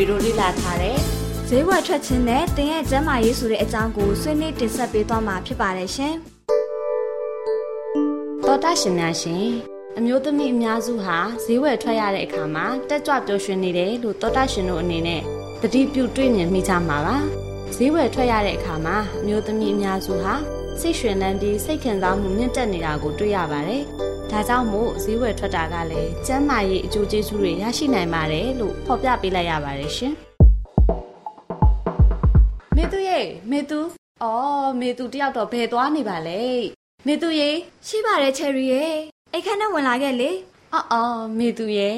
ကျမချယ်ရီတို့လေ့လာထားတဲ့ဈေးဝယ်ထွက်ခြင်းနဲ့တင်ရဲ့ကျမ်းမာရေးဆိုတဲ့အကြောင်းကိုဆွေးနွေးတင်ဆက်ပေးသွားမှာဖြစ်ပါတယ်ရှင်တော်တာရှင်များရှင်အမျိုးသမီးအများစုဟာဈေးဝယ်ထွက်ရတဲ့အခါမှာတက်ကြွပျော်ရွှင်နေတယ်လို့တော်တာရှင်တို့အနေနဲ့တတိပြုတွေ့မြင်မိကြမှာပါဈေးဝယ်ထွက်ရတဲ့အခါမှာအမျိုးသမီးအများစုဟာစိတ်ရွှင်လန်းပြီးစိတ်ခံစားမှုမြင့်တက်နေတာကိုတွေ့ရပါတယ်။ ဒါကြောင့်မို့ဈေးဝယ်ထွက်တာကလည်းကျန်းမာရေးအကျိုးကျေးဇူးတွေရရှိနိုင်ပါတယ်လို့ဖော်ပြပေးလိုက်ရပါတယ်ရှင်။မေသူရေမေသူအော်မေသူတယောက်တော့ဘယ်သွားနေပါလဲ။မေသူရေရှိပါတယ်ချယ်ရီရေအိတ်ခမ်းနဲ့ဝင်လာခဲ့လေ။အော်အော်မေသူရေ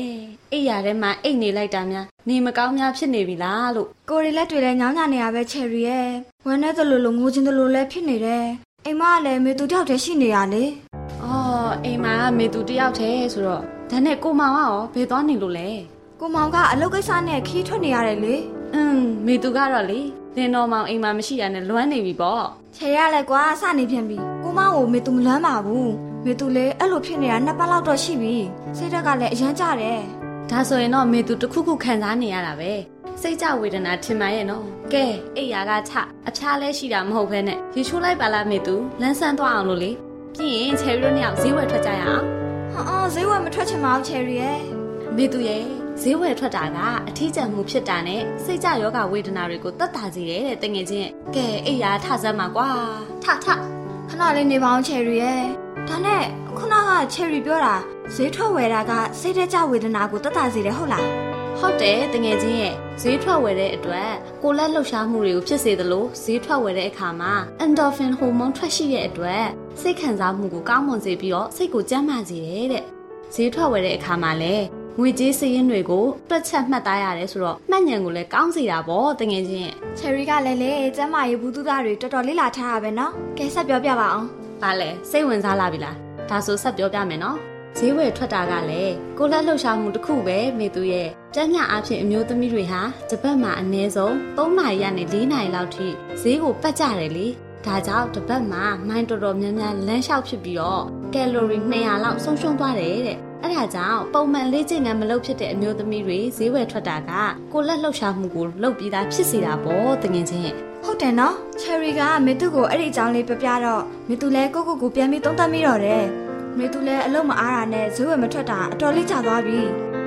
အိတ်ရထဲမှာအိတ်နေလိုက်တာများနေမကောင်းများဖြစ်နေပြီလားလို့ကိုရီလက်တွေလည်းညောင်းညနေရပဲချယ်ရီရဲ့ဝမ်းနဲ့သလိုလိုငိုချင်းသလိုလည်းဖြစ်နေတယ်အိမ်မကလည်းမေသူတယောက်တည်းရှိနေရလေ။ အော်အိမ်မကမေသူတယောက်တည်းဆိုတော့ဒါနဲ့ကိုမောင်ကရောဘယ်သွားနေလို့လဲ။ကိုမောင်ကအလုပ်ကိစ္စနဲ့ခီးထွက်နေရတယ်လေ။อืมမေသူကတော့လေလင်းတော်မောင်အိမ်မှာမရှိရနဲ့လွမ်းနေပြီပေါ့။ခြေရလဲကွာစနေပြန်ပြီ။ကိုမောင်ကိုမေသူမလွမ်းပါဘူး။မေသူလေအဲ့လိုဖြစ်နေတာနှစ်ပတ်လောက်တော့ရှိပြီ။စိတ်ဓာတ်ကလည်းအရန်ကြတယ်။ဒါဆိုရင်တော့မေသူတခုခုခံစားနေရတာပဲ။စိတ်ကြဝေဒနာထင်ပါရဲ့နော်ကဲအိယာကချအဖျားလဲရှိတာမဟုတ်ဘဲနဲ့ရေချိုးလိုက်ပါလားမေသူလန်းဆန်းသွားအောင်လို့လေ ပြီးရင်ချယ်ရီတို့နှစ်ယောက်ဈေးဝယ်ထွက်ကြရအောင်ဟာအော်ဈေးဝယ်မထွက်ချင်ပါဘူးချယ်ရီရဲ့မေသူရဲ့ဈေးဝယ်ထွက်တာကအထီးကျန်မှုဖြစ်တာနဲ့စိတ်ကြယောဂဝေဒနာတွေကိုတတ်တာစေတယ်တဲ့တငယ်ချင်းကဲအိယာထစမ်းပါကွာထထခဏလေးနေပါအောင်ချယ်ရီရဲ့ဒါနဲ့ခုနကချယ်ရီပြောတာဈေးထွက်ဝယ်တာကစိတ်ကြဝေဒနာကိုတတ်တာစေတယ်ဟုတ်လား ဟုတ်တယ်တငယ်ချင်းရဲ့ဈေးထွက်ဝယ်တဲ့အတွက်ကိုလက်လှုပ်ရှားမှုတွေကိုဖြစ်စေသလိုဈေးထွက်ဝယ်တဲ့အခါမှာ endorphin ဟိုမုန်းထွက်ရှိတဲ့အတွက်စိတ်ခံစားမှုကိုကောင်းမွန်စေပြီးတော့စိတ်ကိုကျန်းမာစေတယ်တဲ့ဈေးထွက်ဝယ်တဲ့အခါမှာလည်းငွေကြေးစည်ရင်းတွေကိုတွက်ချက်မှတ်သားရတယ်ဆိုတော့မှတ်ဉဏ်ကိုလည်းကောင်းစေတာပေါ့တငယ်ချင်းရဲ့ချယ်ရီကလည်းလေကျမ်းမာရေးဘူးသူသားတွေတော်တော်လေးလာထားရပဲနော်ကဲဆက်ပြောပြပါအောင်ဗာလဲစိတ်ဝင်စားလာပြီလားဒါဆိုဆက်ပြောပြမယ်နော် ဈေးဝယ်ထွက်တာကလည်းကိုလက်လှုပ်ရှားမှုတစ်ခုပဲမေသူရဲ့ကျန်းမာအဖြစ်အမျိုးသမီးတွေဟာတစ်ပတ်မှာအနည်းဆုံး3နာရီကနေ4နာရီလောက်ထိဈေးကိုပတ်ကြတယ်လေဒါကြောင့်တစ်ပတ်မှာမိုင်တော်တော်များများလမ်းလျှောက်ဖြစ်ပြီးတော့ကယ်လိုရီ200လောက်ဆုံးရှုံးသွားတယ်တဲ့အဲ့ဒါကြောင့်ပုံမှန်လေ့ကျင့်ခန်းမလုပ်ဖြစ်တဲ့အမျိုးသမီးတွေဈေးဝယ်ထွက်တာကကိုလက်လှုပ်ရှားမှုကိုလုပ်ပြီးသားဖြစ်စေတာပေါ့တကယ်ချင်းဟုတ်တယ်နော်ချယ်ရီကမေသူကိုအဲ့ဒီအကြောင်းလေးပြပြတော့မေသူလည်းကိုကိုကိုပြန်ပြီးသုံးသပ်မိတော့တယ် မေသူလည်းအလုံးမအားတာနဲ့ဈေးဝယ်မထွက်တာအတော်လေးကြာသွားပြီ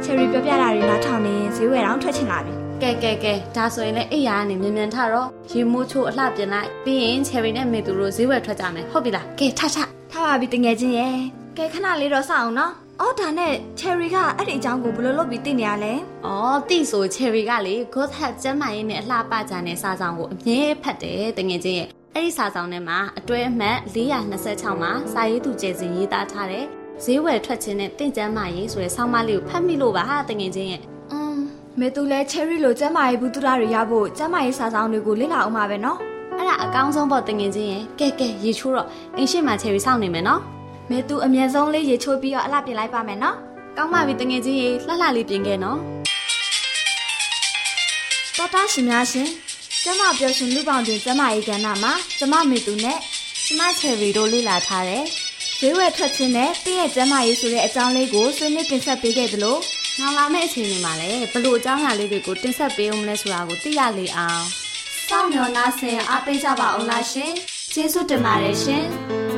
ချယ်ရီပြပြတာတွေနားထောင်နေဈေးဝယ်တော့ထွက်ချင်လာပြီကဲကဲကဲဒါဆိုရင်လည်းအိယာကနေမြန်မြန်ထတော့ရေမိုးချိုးအလှပြင်လိုက်ပြီးရင်ချယ်ရီနဲ့မေသူတို့ဈေးဝယ်ထွက်ကြမယ်ဟုတ်ပြီလားကဲထထထားပါပြီတငယ်ချင်းရဲ့ကဲခဏလေးတော့စအောင်နော်အော်ဒါနဲ့ Cherry ကအဲ့ဒီအကြောင်းကိုဘယ်လိုလုပ်ပြီးသိနေရလဲ။အော်သိဆို Cherry ကလေ God Head ကျမ်းမာရေးနဲ့အလှပကြတဲ့စာဆောင်ကိုအမြဲဖတ်တယ်တကယ်ချင်းရဲ့ အဲ့ဒီစာဆောင်ထဲမှာအတွဲအမှတ်426မှာစာရေးသူကျယ်စင်ရေးသားထားတဲ့ဈေးဝယ်ထွက်ခြင်းနဲ့တင့်ကျမ်းမာရေးဆိုတဲ့ဆောင်းပါးလေးကိုဖတ်မိလို့ပါတကယ်ချင်းရဲ့။อืมမေသူလဲ Cherry လိုကျမ်းမာရေးဘူးတူတာတွေရဖို့ကျမ်းမာရေးစာဆောင်တွေကိုလေ့လာအောင်ပါပဲနော်။အဲ့ဒါအကောင်းဆုံးပေါ့တကယ်ချင်းရဲ့။ကဲကဲရေချိုးတော့အင်းရှိမှ Cherry စောင့်နေမယ်နော်။မေသူအမြဲဆုံးလေးရေချိုးပြီးတော့အလှပြင်လိုက်ပါမယ်နော်ကောင်းပါပြီတငယ်ချင်းရေလှလှလေးပြင်ခဲ့နော်တော်တာရှင်များရှင် ကျမပြောရှင်လူပေါင်းတွင်ကျမရေးကဏ္ဍမှာကျမမေသူနဲ့ကျမချယ်ရီတို့လေ့လာထားတဲ့ဈေးဝယ်ထွက်ခြင်းနဲ့တင့်ရဲ့ကျမရေးဆိုတဲ့အကြောင်းလေးကိုဆွေးနွေးတင်ဆက်ပေးခဲ့သလိုနောက်လာမယ့်အချိန်တွေမှာလည်းဘလို့အကြောင်းအရာလေးတွေကိုတင်ဆက်ပေးအောင်လဲဆိုတာကိုသိရလေအောင်စောင့်မျှော်နှားဆင်အားပေးကြပါအောင်လားရှင်ကျေးဇူးတင်ပါတယ်ရှင်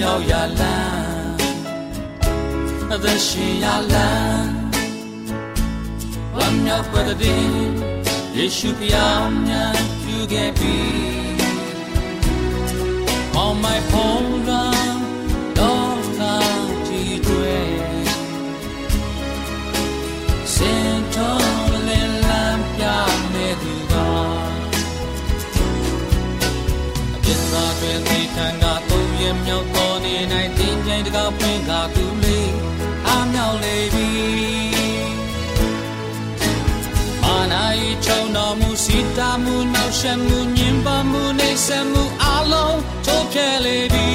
မြောက်ရလန်းသက်ရှင်ရလန်းဝမ်းမြောက်ပတ်တဲ့ယေရှုဖျားများပြုခဲ့ပြီ On my home င့်ကားသူလေးမြောက်လေပြီမာနာဤချုံတော်မူစီတာမှုနောက်ရှက်မှုညင်ပါမှုနေဆက်မှုအလုံးထုတ်ပြလေပြီ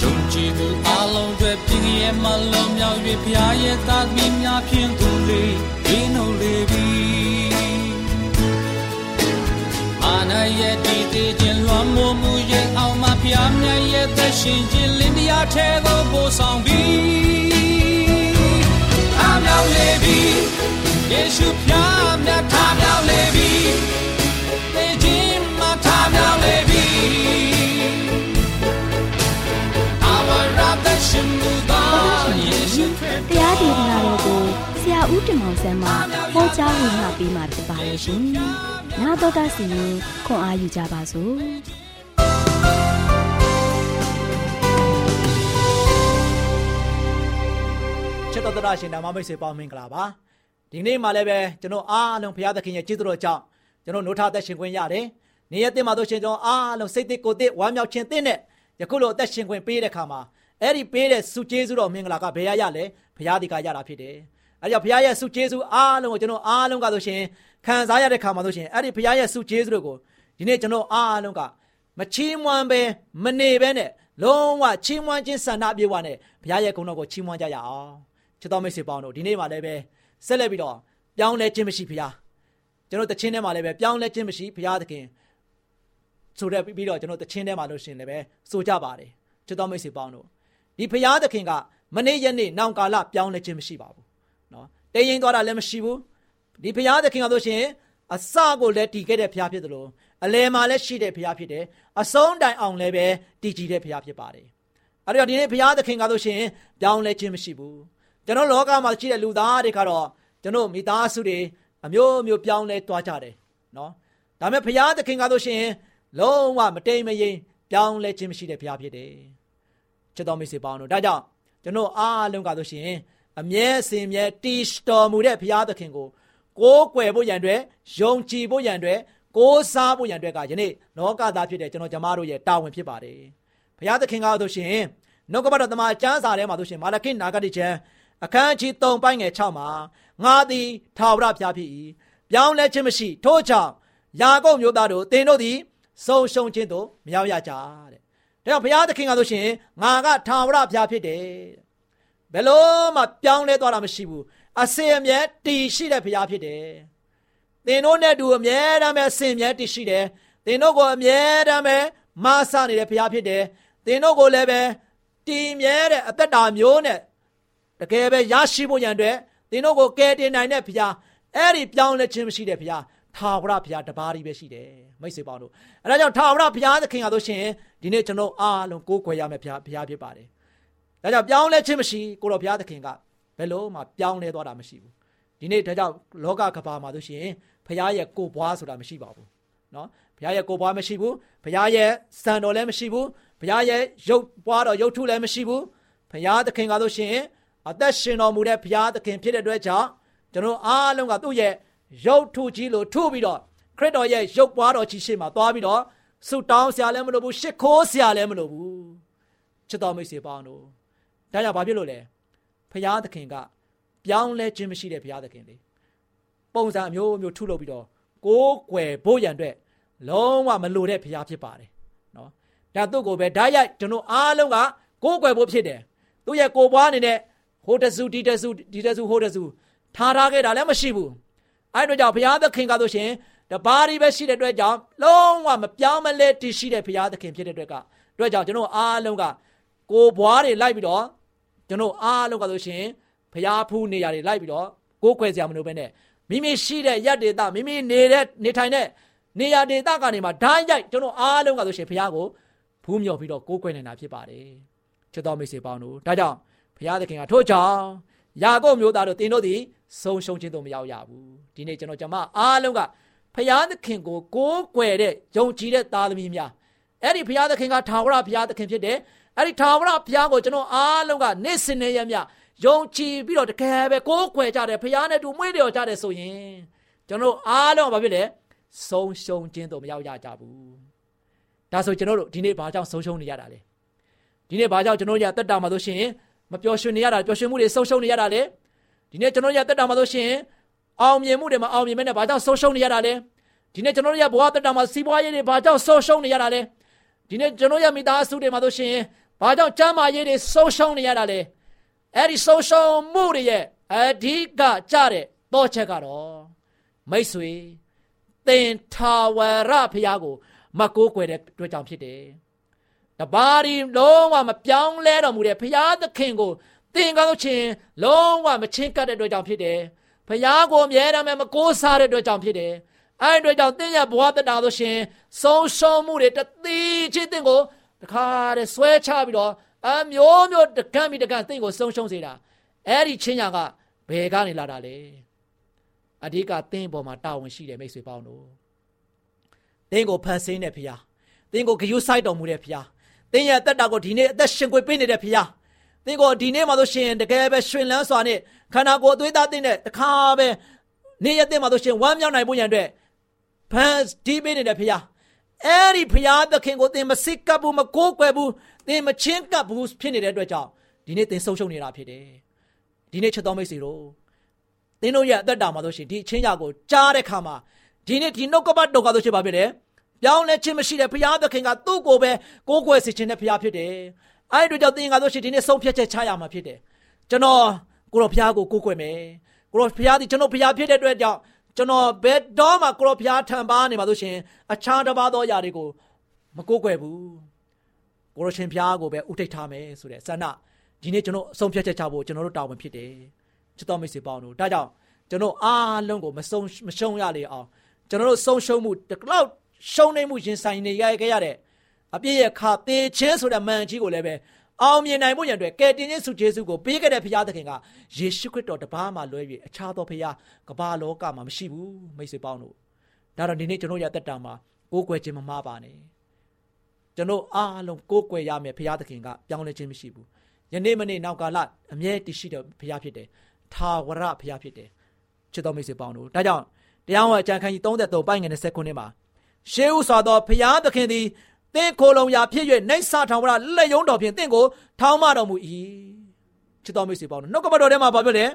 ယုံကြည်သူအလုံးတွေပြင်းရဲ့မလုံးမြောက်၍ဘုရားရဲ့သာသမီများဖြင့်သူလေး ရဲ့သက်ရှင်ခြင်းလင်းတရားထဲသို့ပို့ဆောင်ပြီးအားမြောက်လေပြီယေရှုဖျားမြတ်ထားမြောက်လေပြီသေခြင်းမှာထားမြောက်လေပြီအဝရသက်ရှင်မူသောယေရှုတရားဒေသနာတော်ကိုဆရာဦးတင်မောင်ဆန်းမှဟောကြားဝင်လာပြီးမှဖြစ်ပါရဲ့ရှင်။နာတော်တာစီရင်ခွန်အားယူကြပါစို့။ တော်တရရှင်ဓမ္မမိတ်ဆွေပေါင်းမင်္ဂလာပါဒီနေ့မှလည်းပဲကျွန်တော်အားလုံးဘုရားသခင်ရဲ့ကျေးဇူးတော်ကြောင့်ကျွန်တော်နှုတ်ထသက်ရှင်ခွင့်ရတယ်နေ့ရက်တင်မှာတို့ရှင်ကျွန်တော်အားလုံးစိတ်သစ်ကိုယ်သစ်ဝမ်းမြောက်ခြင်းသစ်နဲ့ယခုလိုအသက်ရှင်ခွင့်ပေးတဲ့ခါမှာအဲ့ဒီပေးတဲ့ဆုကျေးဇူးတော်မင်္ဂလာကဘယ်ရရလဲဘုရားဒီကရတာဖြစ်တယ်အဲကြောင့်ဘုရားရဲ့ဆုကျေးဇူးအားလုံးကိုကျွန်တော်အားလုံးကဆိုရှင်ခံစားရတဲ့ခါမှာဆိုရှင်အဲ့ဒီဘုရားရဲ့ဆုကျေးဇူးတွေကိုဒီနေ့ကျွန်တော်အားလုံးကမချီးမွမ်းပဲမနေပဲနဲ့လုံးဝချီးမွမ်းခြင်းဆန္ဒပြေဝနဲ့ဘုရားရဲ့ဂုဏ်တော်ကိုချီးမွမ်းကြရအောင် ချစ်တော်မိတ်ဆွေပေါင်းတို့ဒီနေ့မှလည်းပဲဆက်လက်ပြီးတော့ပြောင်းလဲခြင်းမရှိဖရားကျွန်တော်တခြင်းထဲမှာလည်းပဲပြောင်းလဲခြင်းမရှိဖရားသခင်ဆိုတဲ့ပြီးတော့ကျွန်တော်တခြင်းထဲမှာလို့ရှင်လည်းပဲဆိုကြပါတယ်ချစ်တော်မိတ်ဆွေပေါင်းတို့ဒီဖရားသခင်ကမနေ့ရက်နေ့နောင်ကာလပြောင်းလဲခြင်းမရှိပါဘူးနော်တည်ရင်သွားတာလည်းမရှိဘူးဒီဖရားသခင်ကဆိုရှင်အစကိုလည်းတည်ခဲ့တဲ့ဖရားဖြစ်တယ်လို့အလယ်မှာလည်းရှိတဲ့ဖရားဖြစ်တယ်အဆုံးတိုင်အောင်လည်းပဲတည်ကြည်တဲ့ဖရားဖြစ်ပါတယ်အဲ့တော့ဒီနေ့ဖရားသခင်ကဆိုရှင်ပြောင်းလဲခြင်းမရှိဘူး ကျွန်တော်လောကမှာရှိတဲ့လူသားတွေကတော့ကျွန်တော်မိသားစုတွေအမျိုးမျိုးပြောင်းလဲသွားကြတယ်နော်ဒါပေမဲ့ဘုရားသခင်ကတော့ရှင်လုံးဝမတိမ်မယိမ်ပြောင်းလဲခြင်းမရှိတဲ့ဘုရားဖြစ်တယ်ချစ်တော်မိတ်ဆွေပေါင်းတို့ဒါကြောင့်ကျွန်တော်အားလုံးကတော့ရှင်အမြဲစင်မြဲတီစတော်မူတဲ့ဘုရားသခင်ကိုကိုးကွယ်ဖို့ရန်အတွက်ယုံကြည်ဖို့ရန်အတွက်ကိုးစားဖို့ရန်အတွက်ကယနေ့လောကသားဖြစ်တဲ့ကျွန်တော်ကျမတို့ရဲ့တာဝန်ဖြစ်ပါတယ်ဘုရားသခင်ကားဆိုရှင်နှုတ်ကပတ်တော်တမန်ကျမ်းစာထဲမှာဆိုရှင်မာလခိနာဂတိချံ အခန်းကြီး3ပိုင်းငယ်6မှာငါသည်ထာဝရဘုရားဖြစ်၏ပြောင်းလဲခြင်းမရှိ ထို့ကြောင့်ယာကုပ်မျိုးသားတို့သင်တို့သည်ဆုံးရှုံးခြင်းသို့မရောက်ရကြတဲ့ဒါကြောင့်ဘုရားသခင်ကဆိုရှင်ငါကထာဝရဘုရားဖြစ်တယ်ဘယ်လို့မှပြောင်းလဲသွားတာမရှိဘူးအစင်အမြဲတည်ရှိတဲ့ဘုရားဖြစ်တယ်သင်တို့နဲ့တူအမြဲတမ်းပဲအစင်အမြဲတည်ရှိတယ်သင်တို့ကိုအမြဲတမ်းပဲမဆနေတဲ့ဘုရားဖြစ်တယ်သင်တို့ကိုလည်းပဲတည်မြဲတဲ့အသက်တာမျိုးနဲ့ တကယ်ပဲရရှိဖို့ရန်အတွက်သင်တို့ကိုကယ်တင်နိုင်တဲ့ဘုရားအဲ့ဒီပြောင်းလဲခြင်းမရှိတဲ့ဘုရားထာဝရဘုရားတပါးကြီးပဲရှိတယ်မိတ်ဆွေပေါင်းတို့အဲဒါကြောင့်ထာဝရဘုရားသခင်ကဆိုရှင်ဒီနေ့ကျွန်တော်အားလုံးကိုးကွယ်ရမယ့်ဘုရားဘုရားဖြစ်ပါတယ်ဒါကြောင့်ပြောင်းလဲခြင်းမရှိကိုတော်ဘုရားသခင်ကဘယ်လို့မှပြောင်းလဲသွားတာမရှိဘူးဒီနေ့ဒါကြောင့်လောကကဘာမှာဆိုရှင်ဘုရားရဲ့ကိုပွားဆိုတာမရှိပါဘူးเนาะဘုရားရဲ့ကိုပွားမရှိဘူးဘုရားရဲ့စံတော်လည်းမရှိဘူးဘုရားရဲ့ရုပ်ပွားတော်ရုပ်ထုလည်းမရှိဘူးဘုရားသခင်ကဆိုရှင် အသက်ရှင်တော်မူတဲ့ဘုရားသခင်ဖြစ်တဲ့အတွက်ကြောင့်ကျွန်တော်အားလုံးကသူ့ရဲ့ရုပ်ထုကြီးလို့ထုပြီးတော့ခရစ်တော်ရဲ့ရုပ်ပွားတော်ကြီးရှေ့မှာသွားပြီးတော့ဆုတောင်းဆရာလည်းမလိုဘူးရှစ်ခိုးဆရာလည်းမလိုဘူးချစ်တော်မိတ်ဆွေပေါင်းတို့ဒါကြောင့်ဘာဖြစ်လို့လဲဘုရားသခင်ကပြောင်းလဲခြင်းမရှိတဲ့ဘုရားသခင်လေပုံစံအမျိုးမျိုးထုလုပ်ပြီးတော့ကိုးကွယ်ဖို့ရန်အတွက်လုံးဝမလိုတဲ့ဘုရားဖြစ်ပါတယ်နော်ဒါသူ့ကိုပဲဓာတ်ရိုက်ကျွန်တော်အားလုံးကကိုးကွယ်ဖို့ဖြစ်တယ်သူ့ရဲ့ကိုယ်ပွားနေတဲ့ ဟိုတစုဒီတစုဒီတစုဟိုတစုထားထားခဲ့တာလည်းမရှိဘူးအဲ့တို့ကြောင့်ဘုရားသခင်ကဆိုရှင်တပါးရီပဲရှိတဲ့အတွက်ကြောင့်လုံးဝမပြောင်းမလဲတည်ရှိတဲ့ဘုရားသခင်ဖြစ်တဲ့အတွက်ကအတွက်ကြောင့်ကျွန်တော်အားလုံးကကိုယ်ဘွားတွေလိုက်ပြီးတော့ကျွန်တော်အားလုံးကဆိုရှင်ဘုရားဖူးနေရာတွေလိုက်ပြီးတော့ကိုးကွယ်စရာမလိုပဲနဲ့မိမိရှိတဲ့ရက်ဒေတာမိမိနေတဲ့နေထိုင်တဲ့နေရာဒေတာကနေမှဓာတ်ရိုက်ကျွန်တော်အားလုံးကဆိုရှင်ဘုရားကိုဖူးမြော်ပြီးတော့ကိုးကွယ်နေတာဖြစ်ပါတယ်ချစ်တော်မိတ်ဆွေပေါင်းတို့ဒါကြောင့် ဘုရားသခင်ကထို့ကြောင့်ယာကုပ်မျိုးသားတို့တင်တို့သည်ဆုံးရှုံးခြင်းတို့မရောက်ရဘူးဒီနေ့ကျွန်တော်ကျွန်မအားလုံးကဖရာသခင်ကိုကိုးကွယ်တဲ့ယုံကြည်တဲ့သားသမီးများအဲ့ဒီဖရာသခင်ကထာဝရဖရာသခင်ဖြစ်တယ်အဲ့ဒီထာဝရဖရာကိုကျွန်တော်အားလုံးကနေ့စဉ်နဲ့ရမြယုံကြည်ပြီးတော့တကယ်ပဲကိုးကွယ်ကြတယ်ဖရာနဲ့တူမွေးလျော်ကြတယ်ဆိုရင်ကျွန်တော်အားလုံးကဘာဖြစ်လဲဆုံးရှုံးခြင်းတို့မရောက်ရကြဘူးဒါဆိုကျွန်တော်တို့ဒီနေ့ဘာကြောင့်ဆုံးရှုံးနေရတာလဲဒီနေ့ဘာကြောင့်ကျွန်တော်ရတက်တာမှာဆိုရှင် မပျော်ရွှင်နေရတာပျော်ရွှင်မှုတွေဆုံးရှုံးနေရတာလဲဒီနေ့ကျွန်တော်ရတက်တာမှာဆိုရှင်အောင်မြင်မှုတွေမှာအောင်မြင်မဲ့နဲ့ဘာကြောင့်ဆုံးရှုံးနေရတာလဲဒီနေ့ကျွန်တော်ရဘဝတက်တာမှာစီးပွားရေးတွေဘာကြောင့်ဆုံးရှုံးနေရတာလဲဒီနေ့ကျွန်တော်ရမိသားစုတွေမှာဆိုရှင်ဘာကြောင့်ကျမ်းမာရေးတွေဆုံးရှုံးနေရတာလဲအဲ့ဒီဆုံးရှုံးမှုတွေရဲ့အဓိကကြတဲ့တော့ချက်ကတော့မိတ်ဆွေသင်ထာဝရဘုရားကို မကိုးကွယ်တဲ့အတွက်ကြောင့်ဖြစ်တယ် တပါးဒီလုံးဝမပြောင်းလဲတော်မူတဲ့ဘုရားသခင်ကိုသင်ကောင်းခြင်းလုံးဝမချင်းကပ်တဲ့အတွက်ကြောင့်ဖြစ်တယ်။ဘုရားကိုအမြဲတမ်းမကိုးစားတဲ့အတွက်ကြောင့်ဖြစ်တယ်။အဲ့ဒီအတွက်ကြောင့်သင်ရဲ့ဘဝတတာဆိုရှင်ဆုံးရှုံးမှုတွေတသိချင်းသင်ကိုတခါတည်းဆွဲချပြီးတော့အမျိုးမျိုးတကန့်ပြီးတကန့်သင်ကိုဆုံးရှုံးစေတာ။အဲ့ဒီချင်းညာကဘယ်ကနေလာတာလဲ။အဓိကသင်ပေါ်မှာတာဝန်ရှိတယ်မိတ်ဆွေပေါင်းတို့။သင်ကိုဖန်ဆင်းတဲ့ဘုရား။သင်ကိုဂရုစိုက်တော်မူတဲ့ဘုရား။ သင်ရဲ့အသက်တာကိုဒီနေ့အသက်ရှင်ခွေပေးနေတဲ့ဘုရား။သင်ကိုဒီနေ့မှာဆိုရှင်တကယ်ပဲရှင်လန်းစွာနဲ့ခန္ဓာကိုယ်အသွေးသားတဲ့တခါပဲနေ့ရက်တဲ့မှာဆိုရှင်ဝမ်းမြောက်နိုင်ဖို့ရန်အတွက်ဖန်ဒီပေးနေတဲ့ဖခင်အဲ့ဒီဖခင်သခင်ကိုသင်မစစ်ကပ်ဘူးမကိုးကွယ်ဘူးသင်မချင်းကပ်ဘူးဖြစ်နေတဲ့အတွက်ကြောင့်ဒီနေ့သင်ဆုံးရှုံးနေတာဖြစ်တယ်ဒီနေ့ချက်တော်မိတ်ဆွေတို့သင်တို့ရဲ့အသက်တာမှာဆိုရှင်ဒီအချင်းရာကိုကြားတဲ့ခါမှာဒီနေ့ဒီနှုတ်ကပတ်တော်ကဆိုရှင်ပါဖြစ်တယ် ပြောင်းလဲခြင်းမရှိတဲ့ဘုရားသခင်ကသူ့ကိုပဲကိုးကွယ်စေခြင်းတဲ့ဘုရားဖြစ်တယ်အဲ့ဒီတော့သင်ငါတို့ရှိဒီနေ့ဆုံးဖြတ်ချက်ချရမှာဖြစ်တယ်ကျွန်တော်ကိုရောဖျားကိုကိုးကွယ်မယ်ကိုရောဖျားဒီကျွန်တော်ဖျားဖြစ်တဲ့အတွက်ကြောင့်ကျွန်တော်ဘယ်တော့မှကိုရောဖျားထံပါနေမှာဆိုရှင်အခြားတစ်ပါးသောຢာတွေကိုမကိုးကွယ်ဘူးကိုရောရှင်ဖျားကိုပဲဥထိတ်ထားမယ်ဆိုတဲ့ဆန္ဒဒီနေ့ကျွန်တော်အဆုံးဖြတ်ချက်ချဖို့ကျွန်တော်တို့တာဝန်ဖြစ်တယ်ချစ်တော်မိတ်ဆွေပေါင်းတို့ဒါကြောင့်ကျွန်တော်အားလုံးကိုမဆုံးမရှုံးရလေအောင်ကျွန်တော်တို့ဆုံးရှုံးမှုတလောက် ရှုံးနေမှုရင်ဆိုင်နေရခဲ့ရတဲ့အပြည့်ရဲ့ခါတေချင်းဆိုတဲ့မန်ကြီးကိုလည်းပဲအောင်မြင်နိုင်ဖို့ရန်အတွက်ကယ်တင်ခြင်းဆုကျေးဇူးကိုပေးခဲ့တဲ့ဘုရားသခင်ကယေရှုခရစ်တော်တပါးမှလွဲ၍အခြားသောဘုရားကမ္ဘာလောကမှာမရှိဘူးမိတ်ဆွေပေါင်းတို့ဒါတော့ဒီနေ့ကျွန်တော်ရတက်တာမှာကိုးကွယ်ခြင်းမမှားပါနဲ့ကျွန်တော်အားလုံးကိုးကွယ်ရမယ်ဘုရားသခင်ကပြောင်းလဲခြင်းမရှိဘူးယနေ့မနေ့နောက်ကာလအမြဲတည်ရှိတဲ့ဘုရားဖြစ်တယ်ထာဝရဘုရားဖြစ်တယ်ချစ်တော်မိတ်ဆွေပေါင်းတို့ဒါကြောင့်တရားဝင်အကြံခန်းကြီး33ပိုင်းငယ်29မှာ ရှေးဥစွာသောဘုရားသခင်သည်သင်ခိုလုံရာဖြစ်၍နေဆာထောင်ဝရလက်ယုံတော်ဖြင့်သင်ကိုထောင်းမတော်မူ၏ချစ်တော်မိတ်ဆွေပေါင်းတို့နှုတ်ကပတ်တော်ထဲမှာဘာပြောလဲ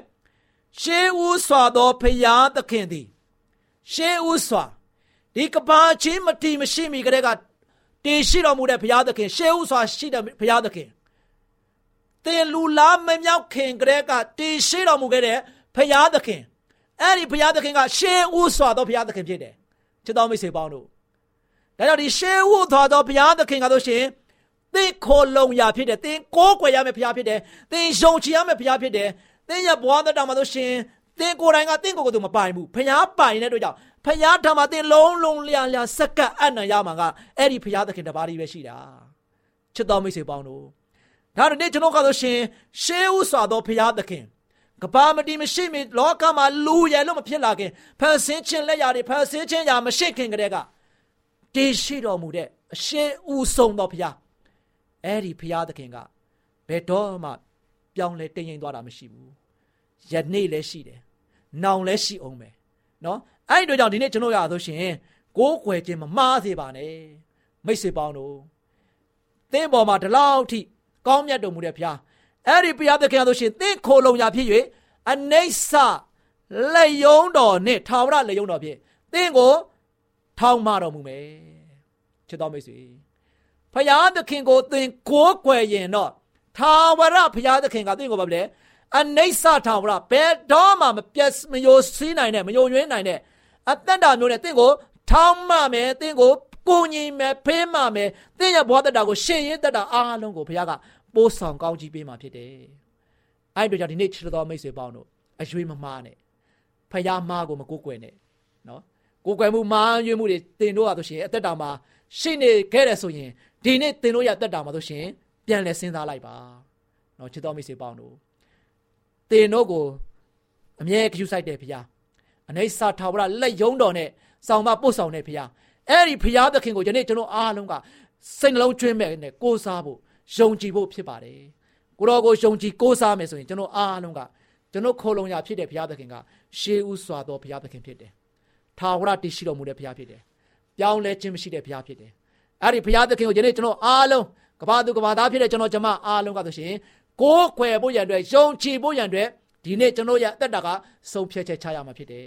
ရှေးဥစွာသောဘုရားသခင်သည်ရှေးဥစွာဒီကဘာချင်းမတီမရှိမီကတည်းကတည်ရှိတော်မူတဲ့ဘုရားသခင်ရှေးဥစွာရှိတဲ့ဘုရားသခင်သင်လူလားမမြောက်ခင်ကတည်းကတည်ရှိတော်မူခဲ့တဲ့ဘုရားသခင်အဲ့ဒီဘုရားသခင်ကရှေးဥစွာသောဘုရားသခင်ဖြစ်တယ်ချစ်တော်မိတ်ဆွေပေါင်းတို့ ဒါကြောင့်ဒီရှေးဥစွာသောဘုရားသခင်ကဆိုရှင်သင်ခိုလုံရာဖြစ်တယ်သင်ကိုးကွယ်ရမယ့်ဘုရားဖြစ်တယ်သင်ယုံကြည်ရမယ့်ဘုရားဖြစ်တယ်သင်ရဲ့ဘဝတော်မှာဆိုရှင်သင်ကိုယ်တိုင်ကသင်ကိုယ်ကိုယ်သူမပိုင်ဘူးဘုရားပိုင်တဲ့အတွက်ကြောင့်ဘုရားထံမှာသင်လုံးလုံးလျာလျာစက္ကပ်အနံ့ရမှာကအဲ့ဒီဘုရားသခင်တပါးကြီးပဲရှိတာချစ်တော်မိတ်ဆွေပေါင်းတို့ဒါတော့ဒီကျွန်တော်ကဆိုရှင်ရှေးဥစွာသောဘုရားသခင်ကဘာမတီမရှိမီလောကမှာလူရယ်လို့မဖြစ်လာခင်ဖန်ဆင်းခြင်းလက်ရာတွေဖန်ဆင်းခြင်းရာမရှိခင်ကတည်းက တည်ရှိတော်မူတဲ့အရှင်ဦးဆုံးသောဘုရားအဲ့ဒီဘုရားသခင်ကဘယ်တော့မှပြောင်းလဲတည်ငြိမ်သွားတာမရှိဘူးယနေ့လည်းရှိတယ်နောင်လည်းရှိအောင်ပဲเนาะအဲ့ဒီတို့ကြောင့်ဒီနေ့ကျွန်တော်ရဆိုရှင်ကိုးကွယ်ခြင်းမမှားစေပါနဲ့မိတ်ဆွေပေါင်းတို့သင်ပေါ်မှာဒီလောက်ထိကောင်းမြတ်တော်မူတဲ့ဘုရားအဲ့ဒီဘုရားသခင်ဆိုရှင်သင်ခိုလုံရာဖြစ်၍အနိစ္စလက်ယုံတော်နဲ့ထာဝရလက်ယုံတော်ဖြင့်သင်ကို ထောင်းမတော်မူမယ်ချစ်တော်မိတ်ဆွေဘုရားသခင်ကိုသင်ကိုးကွယ်ရင်တော့ထာဝရဘုရားသခင်ကသင်ကိုဘာလဲအနိစ္စထာဝရဘယ်တော့မှမပြတ်မယိုစီးနိုင်တဲ့မယိုယွင်းနိုင်တဲ့အသက်တာမျိုးနဲ့သင်ကိုထောင်းမမယ်သင်ကိုကိုညီမယ်ဖေးမမယ်သင်ရဲ့ဘဝတတာကိုရှင်ရင်တတာအားလုံးကိုဘုရားကပိုးဆောင်ကောင်းကြီးပေးမှာဖြစ်တယ်။အဲ့တို့ကြောင့်ဒီနေ့ချစ်တော်မိတ်ဆွေပေါင်းတို့အရွေးမမားနဲ့ဖယားမားကိုမကိုးကွယ်နဲ့နော် ကိုးကွယ်မှုမားရွေးမှုတွေတင်တို့ရဆိုရှင်အသက်တာမှာရှိနေခဲ့တယ်ဆိုရင်ဒီနေ့တင်တို့ရအသက်တာမှာဆိုရှင်ပြန်လဲစဉ်းစားလိုက်ပါနော်ချစ်တော်မိတ်ဆွေပေါင်းတို့တင်တို့ကိုအမြဲကြည့်ဆိုင်တယ်ဖယားအနေစာထာဝရလက်ယုံတော်နဲ့ဆောင်မပို့ဆောင်တဲ့ဖယားအဲ့ဒီဖယားသခင်ကိုယနေ့ကျွန်တော်အားလုံးကစိတ်နှလုံးကျွင်းမဲ့နဲ့ကိုးစားဖို့ယုံကြည်ဖို့ဖြစ်ပါတယ်ကိုတော်ကိုယုံကြည်ကိုးစားမယ်ဆိုရင်ကျွန်တော်အားလုံးကကျွန်တော်ခိုလုံရဖြစ်တဲ့ဘုရားသခင်ကရှေးဥစွာသောဘုရားသခင်ဖြစ်တယ် ထာဝရတည်ရှိတော်မူတဲ့ဘုရားဖြစ်တယ်ပြောင်းလဲခြင်းမရှိတဲ့ဘုရားဖြစ်တယ်အဲ့ဒီဘုရားသခင်ကိုယနေ့ကျွန်တော်အားလုံးကဘာသူကဘာသားဖြစ်တဲ့ကျွန်တော်ကျမအားလုံးကဆိုရှင်ကိုးကွယ်ဖို့ရန်အတွက်ယုံကြည်ဖို့ရန်အတွက်ဒီနေ့ကျွန်တော်ရဲ့အသက်တာကဆုံးဖြတ်ချက်ချရမှာဖြစ်တယ်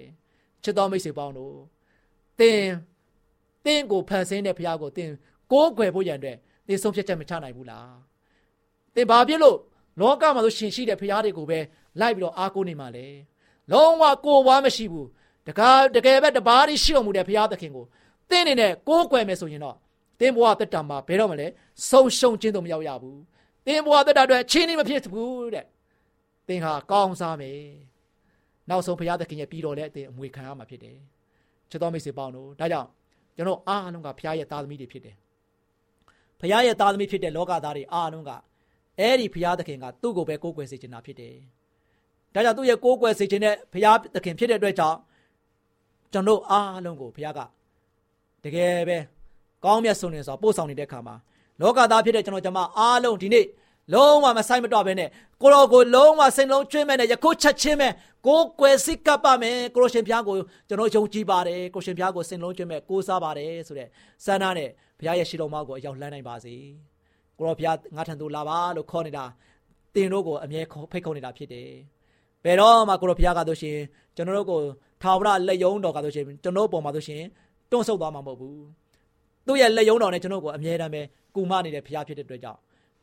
ချစ်တော်မိတ်ဆွေပေါင်းတို့သင်သင်ကိုဖန်ဆင်းတဲ့ဘုရားကိုသင်ကိုးကွယ်ဖို့ရန်အတွက်သင်ဆုံးဖြတ်ချက်မချနိုင်ဘူးလားသင်ဘာဖြစ်လို့လောကမှာဆိုရှင်ရှိတဲ့ဘုရားတွေကိုပဲလိုက်ပြီးတော့အားကိုးနေမှလဲလုံးဝကိုဝါမရှိဘူး တကားတကယ်ပဲတပါးရှိတော်မူတဲ့ဘုရားသခင်ကိုသင်အနေနဲ့ကိုးကွယ်မယ်ဆိုရင်တော့သင်ဘဝတက်တာမှာဘယ်တော့မှလဲဆုံးရှုံးခြင်းတော့မရောက်ရဘူးသင်ဘဝတက်တာအတွက်ချင်းနေမဖြစ်ဘူးတဲ့သင်ဟာကောင်းစားမယ်နောက်ဆုံးဘုရားသခင်ရဲ့ပြီးတော်လဲအသင်အမွေခံရမှာဖြစ်တယ်ချစ်တော်မိတ်ဆွေပေါင်းတို့ဒါကြောင့်ကျွန်တော်အားလုံးကဘုရားရဲ့သားသမီးတွေဖြစ်တယ်ဖခင်ရဲ့သားသမီးဖြစ်တဲ့လောကသားတွေအားလုံးကအဲ့ဒီဖခင်သခင်ကသူ့ကိုပဲကိုးကွယ်စေချင်တာဖြစ်တယ်။ဒါကြောင့်သူ့ရဲ့ကိုးကွယ်စေချင်တဲ့ဖခင်သခင်ဖြစ်တဲ့အတွက်ကြောင့် ကျွန်တော်အားလုံးကိုဖခင်ကတကယ်ပဲကောင်းမြတ်ဆုံးနေဆိုပို့ဆောင်နေတဲ့အခါမှာလောကသားဖြစ်တဲ့ကျွန်တော်ကျမအားလုံးဒီနေ့လုံးဝမဆိုင်မတော့ဘဲနဲ့ကိုရောကိုလုံးဝစိတ်လုံးကျွေးမဲ့နဲ့ယခုချက်ချင်းမဲ့ကိုကွယ်စိတ်ကပ်ပါမယ်ကိုရရှင်ဖျားကိုကျွန်တော်ယုံကြည်ပါတယ်ကိုရှင်ဖျားကိုစိတ်လုံးကျွေးမဲ့ကိုးစားပါတယ်ဆိုတဲ့စန္ဒနဲ့ဘုရားရဲ့ရှိတော်မကိုအရောက်လှမ်းနိုင်ပါစေကိုရောဘုရားငါထံသို့လာပါလို့ခေါ်နေတာတင်တို့ကိုအမြဲဖိတ်ခေါ်နေတာဖြစ်တယ် ဘယ်တော့မှကိုရောဘုရားကဆိုရှင်ကျွန်တော်တို့ကိုထာဝရလက်ယုံတော်ကဆိုရှင်ကျွန်တော်ပုံမှာဆိုရှင်တွန့်ဆုတ်သွားမှာမဟုတ်ဘူးသူ့ရဲ့လက်ယုံတော်နဲ့ကျွန်တော်ကိုအမြဲတမ်းပဲကူမနေတဲ့ဘုရားဖြစ်တဲ့အတွက်ကြောင့်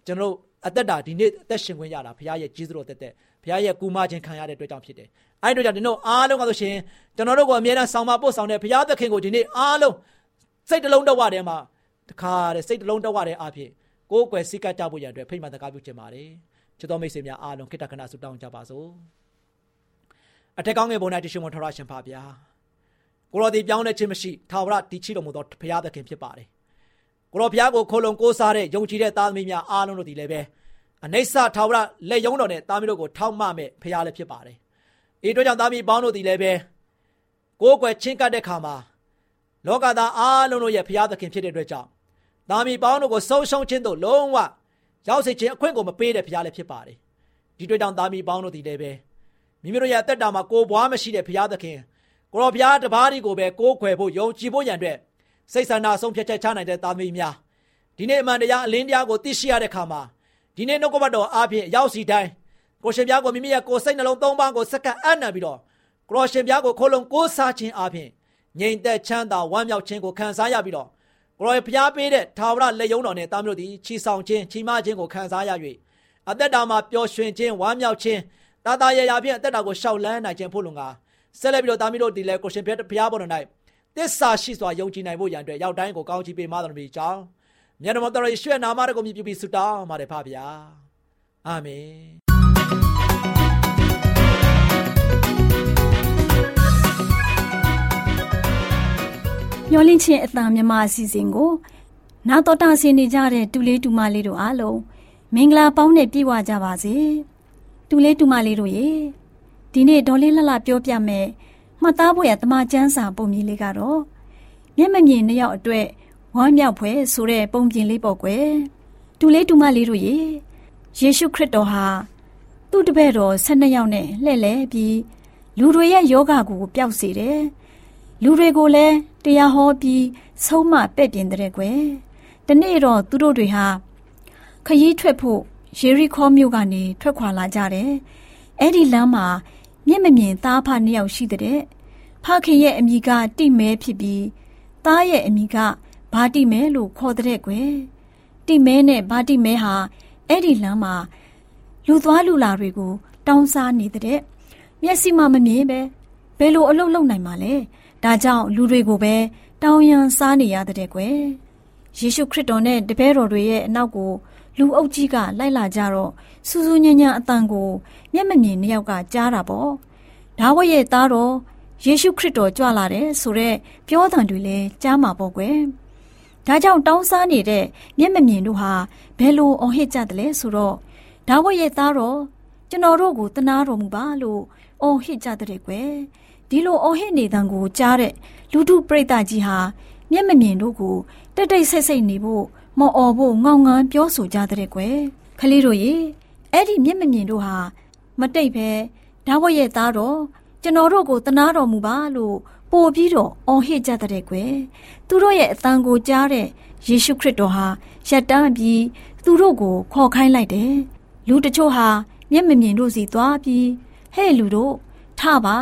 ကျွန်တော်အသက်တာဒီနေ့အသက်ရှင်ခွင့်ရတာဘုရားရဲ့ကြီးစွာတက်တဲ့ဘုရားရဲ့ကူမခြင်းခံရတဲ့အတွက်ကြောင့်ဖြစ်တယ်။အဲဒီအတွက်ကြောင့်ဒီနေ့အားလုံးကဆိုရှင်ကျွန်တော်တို့ကိုအမြဲတမ်းဆောင်မပို့ဆောင်တဲ့ဘုရားသခင်ကိုဒီနေ့အားလုံးစိတ်တလုံးတဝထဲမှာတခါတဲ့စိတ်တလုံးတဝထဲအားဖြင့်ကိုယ်ကွယ်စိတ်ကကြဖို့ရတဲ့ဖိမှန်တကားပြုခြင်းပါတယ်။ချစ်တော်မိတ်ဆွေများအားလုံးခိတ္တခဏဆုတောင်းကြပါစို့။ အထက်ကောင်းငယ်ပေါ်၌တရှိမထရရှင်ပါဗျာ။ကိုရောဒီပြောင်းလဲခြင်းမရှိထာဝရတည်ချတော်မူသောဘုရားသခင်ဖြစ်ပါတယ်။ကိုရောဘုရားကိုခိုလုံကိုးစားတဲ့ယုံကြည်တဲ့သားသမီးများအားလုံးတို့ဒီလည်းပဲအနိစ္စထာဝရလက်ယုံတော်နဲ့သားမီးတို့ကိုထောက်မမဲ့ဖရားလည်းဖြစ်ပါတယ်။ဤတို့ကြောင့်သားမီးပေါင်းတို့ဒီလည်းပဲကိုယ်ကွယ်ချင်းကပ်တဲ့ခါမှာလောကသားအားလုံးတို့ရဲ့ဖရားသခင်ဖြစ်တဲ့အတွက်ကြောင့်သားမီးပေါင်းတို့ကိုဆုံးရှုံးခြင်းတို့လုံးဝရောက်စေခြင်းအခွင့်ကိုမပေးတဲ့ဖရားလည်းဖြစ်ပါတယ်။ဒီတို့ကြောင့်သားမီးပေါင်းတို့ဒီလည်းပဲ မိမိတို့ရဲ့အသက်တာမှာကိုယ်ဘွားမရှိတဲ့ဖရားသခင်ကိုရောဘုရားတပါးဒီကိုပဲကိုးခွယ်ဖို့ယုံကြည်ဖို့ရန်အတွက်စိတ်ဆန္ဒဆုံးဖြတ်ချက်ချနိုင်တဲ့သားသမီးများဒီနေ့အမှန်တရားအလင်းတရားကိုသိရှိရတဲ့အခါမှာဒီနေ့နှုတ်ကပတ်တော်အားဖြင့်ရောက်စီတိုင်းကိုရှင်ပြားကိုမိမိရဲ့ကိုယ်စိတ်နှလုံးသုံးပါးကိုစက္ကန့်အံ့နံပြီးတော့ကိုရောရှင်ပြားကိုခိုးလုံးကိုးစားခြင်းအားဖြင့်ငြိမ်သက်ချမ်းသာဝမ်းမြောက်ခြင်းကိုခံစားရပြီးတော့ကိုရောဘုရားပေးတဲ့ထာဝရလက်ယုံတော်နဲ့သားမျိုးတို့သည်ချီဆောင်ခြင်းချီးမခြင်းကိုခံစားရ၍အသက်တာမှာပျော်ရွှင်ခြင်းဝမ်းမြောက်ခြင်း တာတာရရဖြင့်အသက်တာကိုရှောက်လန်းနိုင်ခြင်းဖို့လုံကဆက်လက်ပြီးတော့သားမီးတို့ဒီလဲကိုရှင်ဘုရားပေါ်တော်၌သစ္စာရှိစွာယုံကြည်နိုင်ဖို့ရန်အတွက်ရောက်တိုင်းကိုကောင်းချီးပေးမတော်မူကြောင်းမြတ်တော်တော်ယေရှုရဲ့နာမတော်ကိုမြည်ပြီးဆုတောင်းပါတယ်ဖပါဗျာအာမင်မျောလင့်ခြင်းအတန်မြမအစီအစဉ်ကို နာတော်တာဆင်နေကြတဲ့တူလေးတူမလေးတို့အားလုံးမင်္ဂလာပေါင်းနဲ့ပြည့်ဝကြပါစေ တူလေးတူမလေးတို့ရေဒီနေ့ဒေါ်လေးလှလှပြောပြမယ်မှတ်သားဖို့ရတမချန်းစာပုံမြင်လေးကတော့မျက်မမြင်နှစ်ယောက်အတွက်ဝမ်းမြောက်ဖွယ်ဆိုတဲ့ပုံပြင်လေးပေါ့ကွယ်တူလေးတူမလေးတို့ရေယေရှုခရစ်တော်ဟာသူ့တပည့်တော်၁၂ယောက်နဲ့လှည့်လည်ပြီးလူတွေရဲ့ယောဂကိုပျောက်စေတယ်လူတွေကိုလည်းတရားဟောပြီးဆုံးမပဲ့ပြင်တဲ့ကွယ်တနေ့တော့သူတို့တွေဟာခရီးထွက်ဖို့ ယေရီခေါမြို့ကနေထွက်ခွာလာကြတယ်အဲ့ဒီလမ်းမှာမျက်မမြင်သားဖနှစ်ယောက်ရှိတဲ့ဖခင်ရဲ့အမိကတိမဲဖြစ်ပြီးသားရဲ့အမိကဘာတိမဲလို့ခေါ်တဲ့ကွယ်တိမဲနဲ့ဘာတိမဲဟာအဲ့ဒီလမ်းမှာလူသွားလူလာတွေကိုတောင်းစားနေတဲ့မျက်စိမှမမြင်ပဲဘယ်လိုအလုပ်လုပ်နိုင်မှာလဲဒါကြောင့်လူတွေကိုပဲတောင်းရန်စားနေရတဲ့ကွယ်ယေရှုခရစ်တော်နဲ့တပည့်တော်တွေရဲ့အနောက်ကို လူအုပ်ကြီးကလိုက်လာကြတော့စူးစူးညံ့ညံ့အတန်ကိုမျက်မမြင်နှစ်ယောက်ကကြားတာပေါ့ဒါဝိရဲ့သားတော်ယေရှုခရစ်တော်ကြွလာတယ်ဆိုတော့ပြောသံတွေလည်းကြားမှာပေါ့ကွယ်ဒါကြောင့်တောင်းစားနေတဲ့မျက်မမြင်တို့ဟာဘယ်လိုအော်ဟစ်ကြတယ်လဲဆိုတော့ဒါဝိရဲ့သားတော်ကျွန်တော်တို့ကိုတနာတော်မူပါလို့အော်ဟစ်ကြတဲ့ကွယ်ဒီလိုအော်ဟစ်နေတန်ကိုကြားတဲ့လူထုပရိသတ်ကြီးဟာမျက်မမြင်တို့ကိုတိတ်တိတ်ဆိတ်ဆိတ်နေဖို့ မော်အော်ဖို့ငေါငန်းပြောဆိုကြတဲ့ကွယ်ခလေးတို့ရေအဲ့ဒီမျက်မမြင်တို့ဟာမတိတ်ပဲဒါဝရဲ့သားတော်ကျွန်တော်တို့ကိုတနာတော်မူပါလို့ပို့ပြီးတော့အော်ဟစ်ကြတဲ့ကွယ်သူတို့ရဲ့အတန်ကိုကြားတဲ့ယေရှုခရစ်တော်ဟာရက်တန်းပြီးသူတို့ကိုခေါ်ခိုင်းလိုက်တယ်လူတချို့ဟာမျက်မမြင်တို့စီသွားပြီးဟဲ့လူတို့ထပါ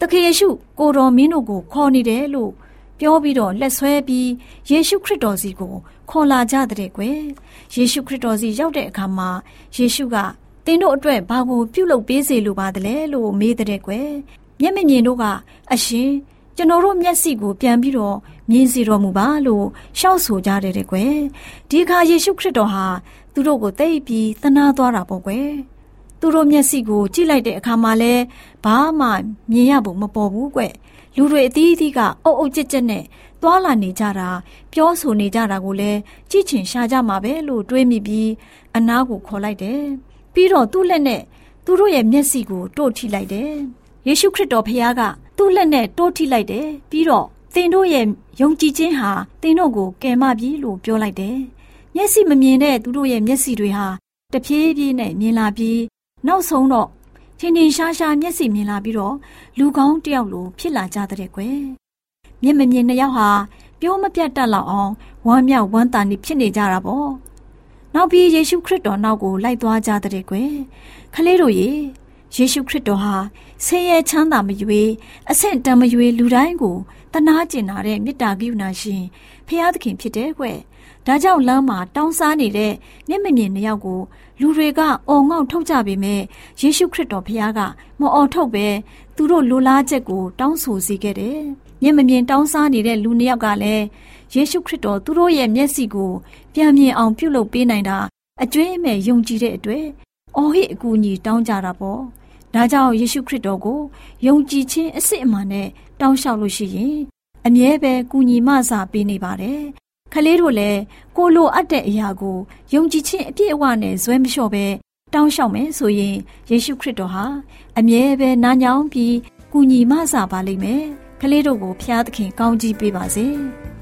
တခင်ယေရှုကိုတော်မင်းတို့ကိုခေါ်နေတယ်လို့ပြောပြီးတော့လက်ဆွဲပြီးယေရှုခရစ်တော်စီကို ခေါ်လာကြတဲ့ကွယ်ယေရှုခရစ်တော်စီရောက်တဲ့အခါမှာယေရှုကသင်တို့အတွက်ဘာကိုပြုလုပ်ပေးစေလိုပါသလဲလို့မေးတဲ့ကွယ်မျက်မမြင်တို့ကအရှင်ကျွန်တော်တို့မျက်စိကိုပြန်ပြီးတော့မြင်စီတော်မူပါလို့ရှောက်ဆိုကြတဲ့ကွယ်ဒီအခါယေရှုခရစ်တော်ဟာသူတို့ကိုသိပြီးသနာသွားတာပေါ့ကွယ်သူတို့မျက်စိကိုကြည့်လိုက်တဲ့အခါမှာလဲဘာမှမြင်ရဖို့မပေါ်ဘူးကွ လူတွေအသီးအသီးကအုပ်အုပ်ကြက်ကြက်နဲ့သွာလာနေကြတာပြောဆိုနေကြတာကိုလည်းကြည့်ချင်ရှာကြမှာပဲလို့တွေးမိပြီးအနားကိုခေါ်လိုက်တယ်ပြီးတော့သူ့လက်နဲ့သူတို့ရဲ့မျက်စိကိုတို့ထိလိုက်တယ်ယေရှုခရစ်တော်ဖခင်ကသူ့လက်နဲ့တိုးထိလိုက်တယ်ပြီးတော့သင်တို့ရဲ့ယုံကြည်ခြင်းဟာသင်တို့ကိုကယ်မပြီလို့ပြောလိုက်တယ်မျက်စိမမြင်တဲ့သူတို့ရဲ့မျက်စိတွေဟာတဖြည်းဖြည်းနဲ့မြင်လာပြီးနောက်ဆုံးတော့ ထင်ထင်ရှားရှားမျက်စိမြင်လာပြီးတော့လူကောင်းတယောက်လိုဖြစ်လာကြတဲ့ကွယ်မျက်မမြင်နှစ်ယောက်ဟာပြောမပြတ်တတ်လောက်အောင်ဝမ်းမြောက်ဝမ်းသာနေဖြစ်နေကြတာပေါ့နောက်ပြီးယေရှုခရစ်တော်နောက်ကိုလိုက်သွားကြတဲ့ကွယ်ခလေးတို့ရေယေရှုခရစ်တော်ဟာဆင်းရဲချမ်းသာမရွေအဆင့်တန်မရွေလူတိုင်းကိုတနာကျင်နာတဲ့မေတ္တာကရုဏာရှင်ဖရာသခင်ဖြစ်တဲ့ကွယ်ဒါကြောင့်လမ်းမှာတောင်းစားနေတဲ့မျက်မမြင်နှစ်ယောက်ကို လူတွေကအော်ငေါ့ထုတ်ကြပေမဲ့ယေရှုခရစ်တော်ဖခင်ကမအော်ထုတ်ပဲသူတို့လိုလားချက်ကို တောင်းဆိုစေခဲ့တယ်။မျက်မမြင်တောင်းစားနေတဲ့လူနှစ်ယောက်ကလည်းယေရှုခရစ်တော်သူတို့ရဲ့မျက်စိကိုပြန်မြင်အောင်ပြုလုပ်ပေးနိုင်တာအကျွေးအမဲ့ယုံကြည်တဲ့အတွက်အော်ဟစ်အကူအညီတောင်းကြတာပေါ့။ဒါကြောင့်ယေရှုခရစ်တော်ကိုယုံကြည်ခြင်းအစစ်အမှန်နဲ့တောင်းလျှောက်လို့ရှိရင်အမြဲပဲကူညီမဆာပေးနေပါတယ်။ ခလေးတို့လည်းကိုလိုအပ်တဲ့အရာကိုယုံကြည်ခြင်းအပြည့်အဝနဲ့ဇွဲမလျှော့ပဲတောင်းလျှောက်မယ်ဆိုရင်ယေရှုခရစ်တော်ဟာအမြဲပဲနာညောင်းပြီးကူညီမဆပါလိမ့်မယ်ကလေးတို့ကိုဖျားသခင်ကောင်းကြီးပေးပါစေ။။